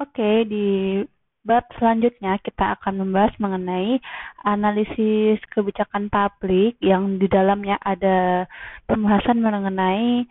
Oke, di bab selanjutnya kita akan membahas mengenai analisis kebijakan publik yang di dalamnya ada pembahasan mengenai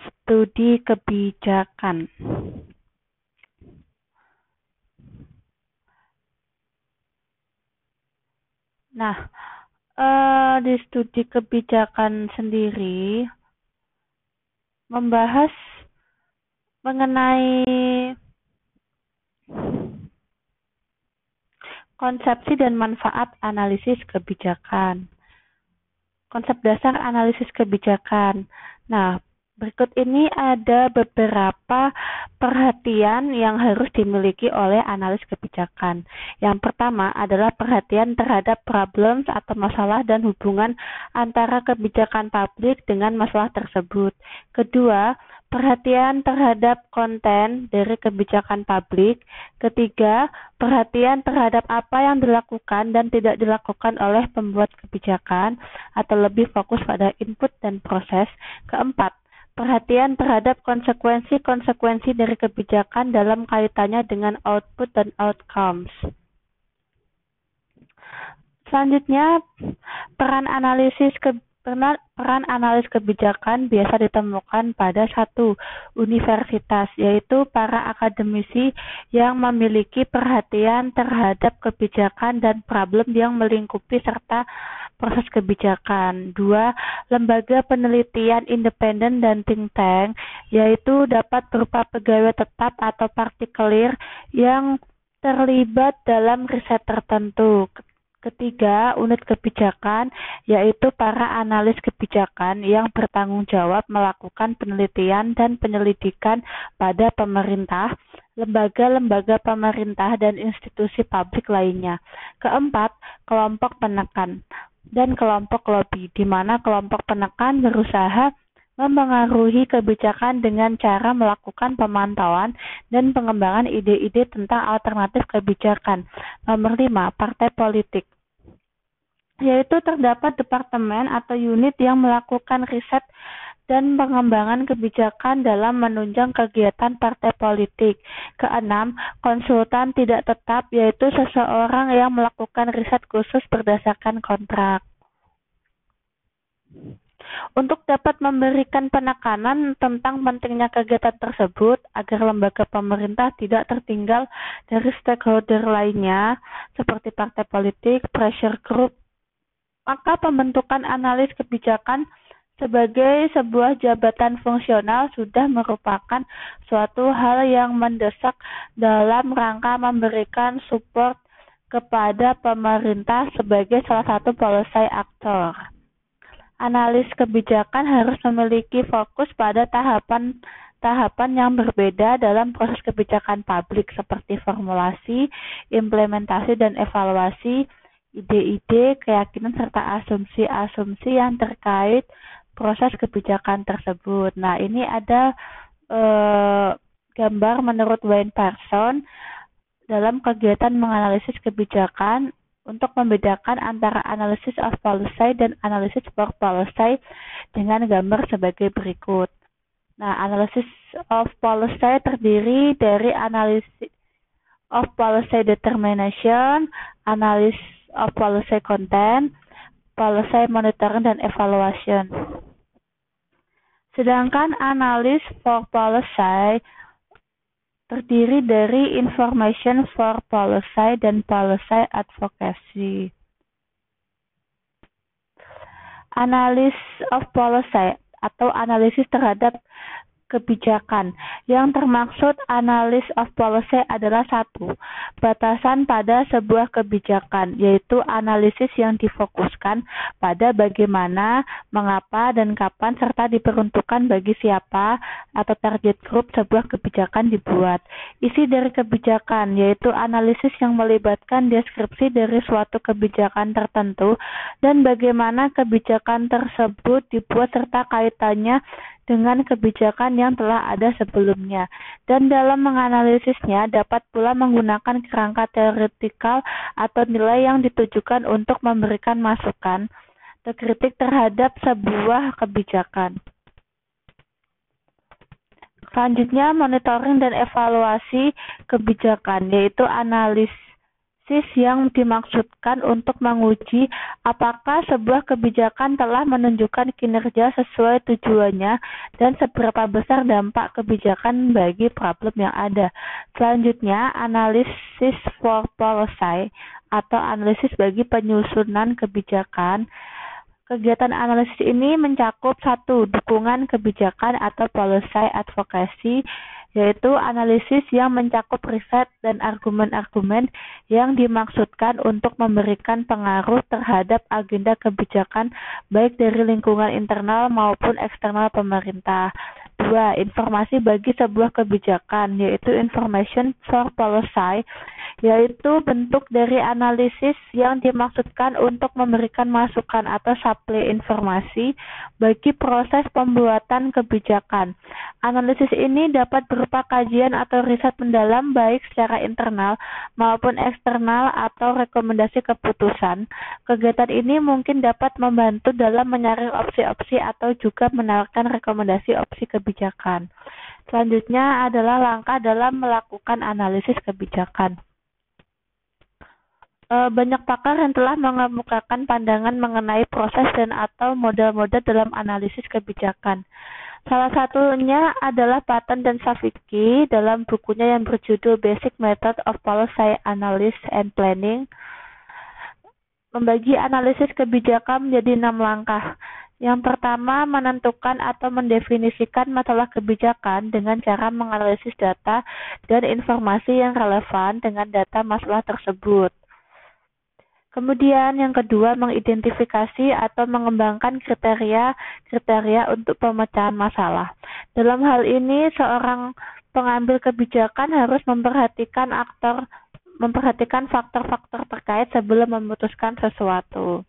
studi kebijakan. Nah, eh, di studi kebijakan sendiri membahas mengenai Konsepsi dan manfaat analisis kebijakan. Konsep dasar analisis kebijakan. Nah, berikut ini ada beberapa perhatian yang harus dimiliki oleh analis kebijakan. Yang pertama adalah perhatian terhadap problem atau masalah dan hubungan antara kebijakan publik dengan masalah tersebut. Kedua, perhatian terhadap konten dari kebijakan publik. Ketiga, perhatian terhadap apa yang dilakukan dan tidak dilakukan oleh pembuat kebijakan atau lebih fokus pada input dan proses. Keempat, perhatian terhadap konsekuensi-konsekuensi dari kebijakan dalam kaitannya dengan output dan outcomes. Selanjutnya, peran analisis ke Peran analis kebijakan biasa ditemukan pada satu universitas, yaitu para akademisi yang memiliki perhatian terhadap kebijakan dan problem yang melingkupi serta proses kebijakan. Dua, lembaga penelitian independen dan think tank, yaitu dapat berupa pegawai tetap atau partikelir yang terlibat dalam riset tertentu. Ketiga, unit kebijakan, yaitu para analis kebijakan yang bertanggung jawab melakukan penelitian dan penyelidikan pada pemerintah, lembaga-lembaga pemerintah, dan institusi publik lainnya. Keempat, kelompok penekan dan kelompok lobby, di mana kelompok penekan berusaha mempengaruhi kebijakan dengan cara melakukan pemantauan dan pengembangan ide-ide tentang alternatif kebijakan. Nomor lima, partai politik yaitu terdapat departemen atau unit yang melakukan riset dan pengembangan kebijakan dalam menunjang kegiatan partai politik. Keenam, konsultan tidak tetap yaitu seseorang yang melakukan riset khusus berdasarkan kontrak. Untuk dapat memberikan penekanan tentang pentingnya kegiatan tersebut agar lembaga pemerintah tidak tertinggal dari stakeholder lainnya seperti partai politik, pressure group, maka pembentukan analis kebijakan sebagai sebuah jabatan fungsional sudah merupakan suatu hal yang mendesak dalam rangka memberikan support kepada pemerintah sebagai salah satu policy aktor. Analis kebijakan harus memiliki fokus pada tahapan tahapan yang berbeda dalam proses kebijakan publik seperti formulasi, implementasi, dan evaluasi ide-ide, keyakinan, serta asumsi-asumsi yang terkait proses kebijakan tersebut. Nah, ini ada eh, gambar menurut Wayne Person dalam kegiatan menganalisis kebijakan untuk membedakan antara analisis of policy dan analisis for policy dengan gambar sebagai berikut. Nah, analisis of policy terdiri dari analisis of policy determination, analis of policy content, policy monitoring dan evaluation. Sedangkan analis for policy terdiri dari information for policy dan policy advocacy. Analis of policy atau analisis terhadap kebijakan. Yang termaksud analis of policy adalah satu, batasan pada sebuah kebijakan, yaitu analisis yang difokuskan pada bagaimana, mengapa, dan kapan, serta diperuntukkan bagi siapa atau target group sebuah kebijakan dibuat. Isi dari kebijakan, yaitu analisis yang melibatkan deskripsi dari suatu kebijakan tertentu dan bagaimana kebijakan tersebut dibuat serta kaitannya dengan kebijakan yang telah ada sebelumnya, dan dalam menganalisisnya dapat pula menggunakan kerangka teoretikal atau nilai yang ditujukan untuk memberikan masukan kritik terhadap sebuah kebijakan. Selanjutnya, monitoring dan evaluasi kebijakan, yaitu analisis yang dimaksudkan untuk menguji apakah sebuah kebijakan telah menunjukkan kinerja sesuai tujuannya dan seberapa besar dampak kebijakan bagi problem yang ada. Selanjutnya, analisis for policy atau analisis bagi penyusunan kebijakan. Kegiatan analisis ini mencakup satu, dukungan kebijakan atau policy advocacy, yaitu analisis yang mencakup riset dan argumen-argumen yang dimaksudkan untuk memberikan pengaruh terhadap agenda kebijakan baik dari lingkungan internal maupun eksternal pemerintah. Dua, informasi bagi sebuah kebijakan, yaitu information for policy, yaitu bentuk dari analisis yang dimaksudkan untuk memberikan masukan atau supply informasi bagi proses pembuatan kebijakan. Analisis ini dapat berupa kajian atau riset mendalam baik secara internal maupun eksternal atau rekomendasi keputusan. Kegiatan ini mungkin dapat membantu dalam menyaring opsi-opsi atau juga menawarkan rekomendasi opsi kebijakan. Selanjutnya adalah langkah dalam melakukan analisis kebijakan. Eh, banyak pakar yang telah mengemukakan pandangan mengenai proses dan atau model-model dalam analisis kebijakan. Salah satunya adalah Patton dan Savicki dalam bukunya yang berjudul Basic Method of Policy Analysis and Planning membagi analisis kebijakan menjadi enam langkah. Yang pertama, menentukan atau mendefinisikan masalah kebijakan dengan cara menganalisis data dan informasi yang relevan dengan data masalah tersebut. Kemudian yang kedua mengidentifikasi atau mengembangkan kriteria-kriteria untuk pemecahan masalah. Dalam hal ini seorang pengambil kebijakan harus memperhatikan aktor memperhatikan faktor-faktor terkait sebelum memutuskan sesuatu.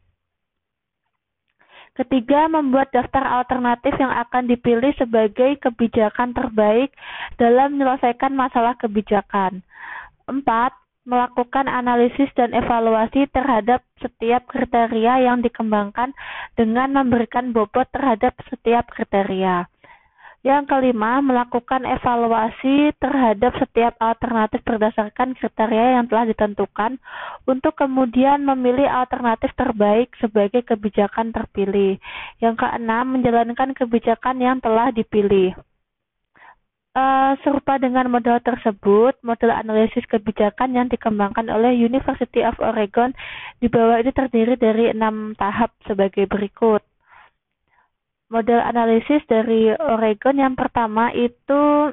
Ketiga, membuat daftar alternatif yang akan dipilih sebagai kebijakan terbaik dalam menyelesaikan masalah kebijakan. Empat, melakukan analisis dan evaluasi terhadap setiap kriteria yang dikembangkan dengan memberikan bobot terhadap setiap kriteria. Yang kelima, melakukan evaluasi terhadap setiap alternatif berdasarkan kriteria yang telah ditentukan untuk kemudian memilih alternatif terbaik sebagai kebijakan terpilih. Yang keenam, menjalankan kebijakan yang telah dipilih. Uh, serupa dengan model tersebut, model analisis kebijakan yang dikembangkan oleh University of Oregon di bawah ini terdiri dari enam tahap sebagai berikut. Model analisis dari Oregon yang pertama itu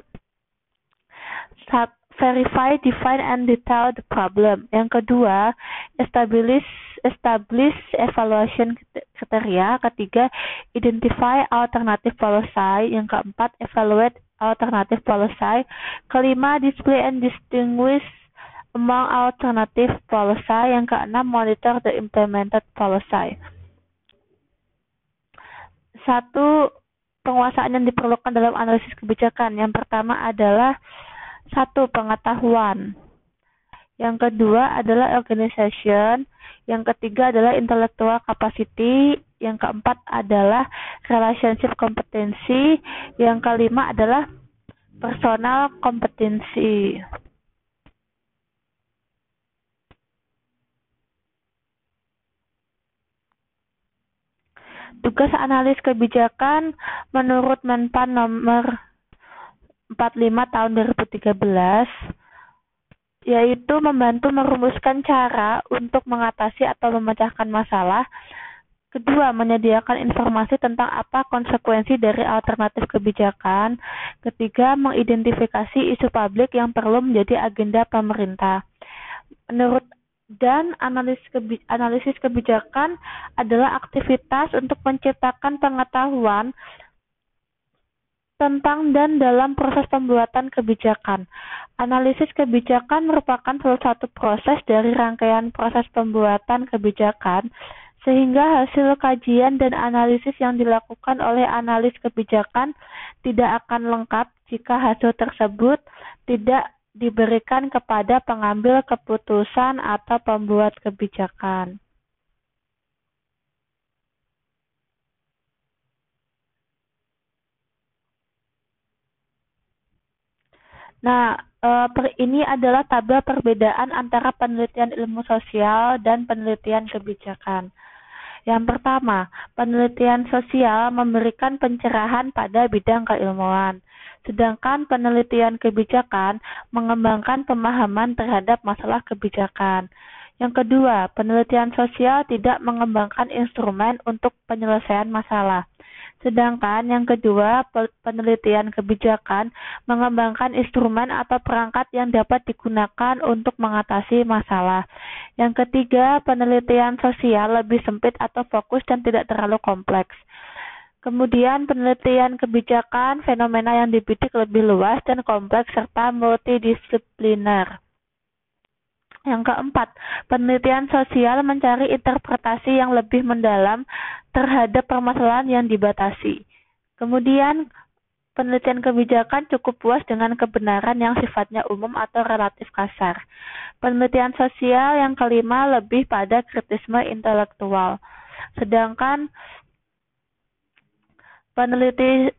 verify, define, and detail the problem. Yang kedua, establish, establish evaluation kriteria. Ketiga, identify alternative policy. Yang keempat, evaluate alternative policy. Kelima, display and distinguish among alternative policy. Yang keenam, monitor the implemented policy. Satu, penguasaan yang diperlukan dalam analisis kebijakan. Yang pertama adalah satu, pengetahuan. Yang kedua adalah organization. Yang ketiga adalah intellectual capacity. Yang keempat adalah relationship kompetensi. Yang kelima adalah personal kompetensi. Tugas analis kebijakan menurut Menpan nomor 45 tahun 2013 yaitu membantu merumuskan cara untuk mengatasi atau memecahkan masalah Kedua, menyediakan informasi tentang apa konsekuensi dari alternatif kebijakan. Ketiga, mengidentifikasi isu publik yang perlu menjadi agenda pemerintah. Menurut dan analisis, kebi analisis kebijakan adalah aktivitas untuk menciptakan pengetahuan tentang dan dalam proses pembuatan kebijakan. Analisis kebijakan merupakan salah satu proses dari rangkaian proses pembuatan kebijakan sehingga hasil kajian dan analisis yang dilakukan oleh analis kebijakan tidak akan lengkap jika hasil tersebut tidak diberikan kepada pengambil keputusan atau pembuat kebijakan. Nah, per, ini adalah tabel perbedaan antara penelitian ilmu sosial dan penelitian kebijakan. Yang pertama, penelitian sosial memberikan pencerahan pada bidang keilmuan, sedangkan penelitian kebijakan mengembangkan pemahaman terhadap masalah kebijakan. Yang kedua, penelitian sosial tidak mengembangkan instrumen untuk penyelesaian masalah. Sedangkan yang kedua, penelitian kebijakan mengembangkan instrumen atau perangkat yang dapat digunakan untuk mengatasi masalah. Yang ketiga, penelitian sosial lebih sempit atau fokus dan tidak terlalu kompleks. Kemudian penelitian kebijakan fenomena yang dibidik lebih luas dan kompleks serta multidisipliner. Yang keempat, penelitian sosial mencari interpretasi yang lebih mendalam terhadap permasalahan yang dibatasi. Kemudian, penelitian kebijakan cukup puas dengan kebenaran yang sifatnya umum atau relatif kasar. Penelitian sosial yang kelima lebih pada kritisme intelektual. Sedangkan peneliti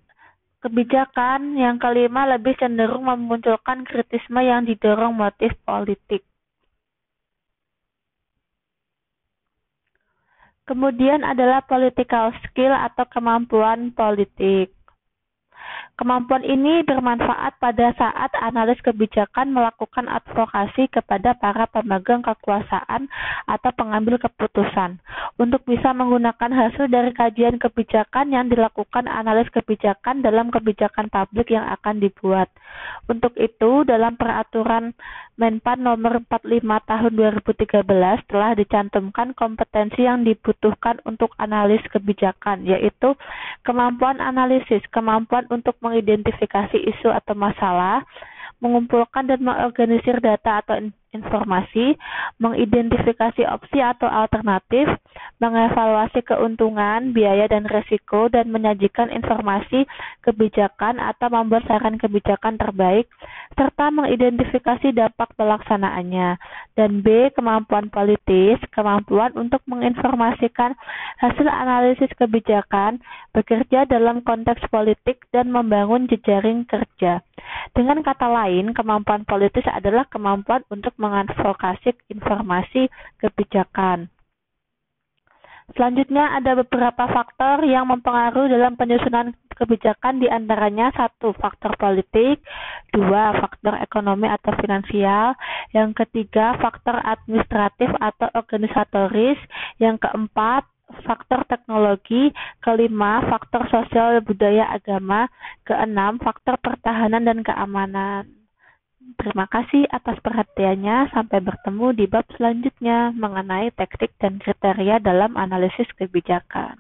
kebijakan yang kelima lebih cenderung memunculkan kritisme yang didorong motif politik. Kemudian adalah political skill atau kemampuan politik. Kemampuan ini bermanfaat pada saat analis kebijakan melakukan advokasi kepada para pemegang kekuasaan atau pengambil keputusan untuk bisa menggunakan hasil dari kajian kebijakan yang dilakukan analis kebijakan dalam kebijakan publik yang akan dibuat. Untuk itu, dalam peraturan Menpan nomor 45 tahun 2013 telah dicantumkan kompetensi yang dibutuhkan untuk analis kebijakan, yaitu kemampuan analisis, kemampuan untuk mengidentifikasi isu atau masalah, mengumpulkan dan mengorganisir data atau informasi, mengidentifikasi opsi atau alternatif, mengevaluasi keuntungan, biaya dan resiko, dan menyajikan informasi kebijakan atau membuat saran kebijakan terbaik, serta mengidentifikasi dampak pelaksanaannya. Dan B. Kemampuan politis, kemampuan untuk menginformasikan hasil analisis kebijakan, bekerja dalam konteks politik, dan membangun jejaring kerja. Dengan kata lain, kemampuan politis adalah kemampuan untuk mengadvokasi informasi kebijakan. Selanjutnya ada beberapa faktor yang mempengaruhi dalam penyusunan kebijakan di antaranya satu faktor politik, dua faktor ekonomi atau finansial, yang ketiga faktor administratif atau organisatoris, yang keempat faktor teknologi, kelima faktor sosial budaya agama, keenam faktor pertahanan dan keamanan. Terima kasih atas perhatiannya. Sampai bertemu di bab selanjutnya mengenai teknik dan kriteria dalam analisis kebijakan.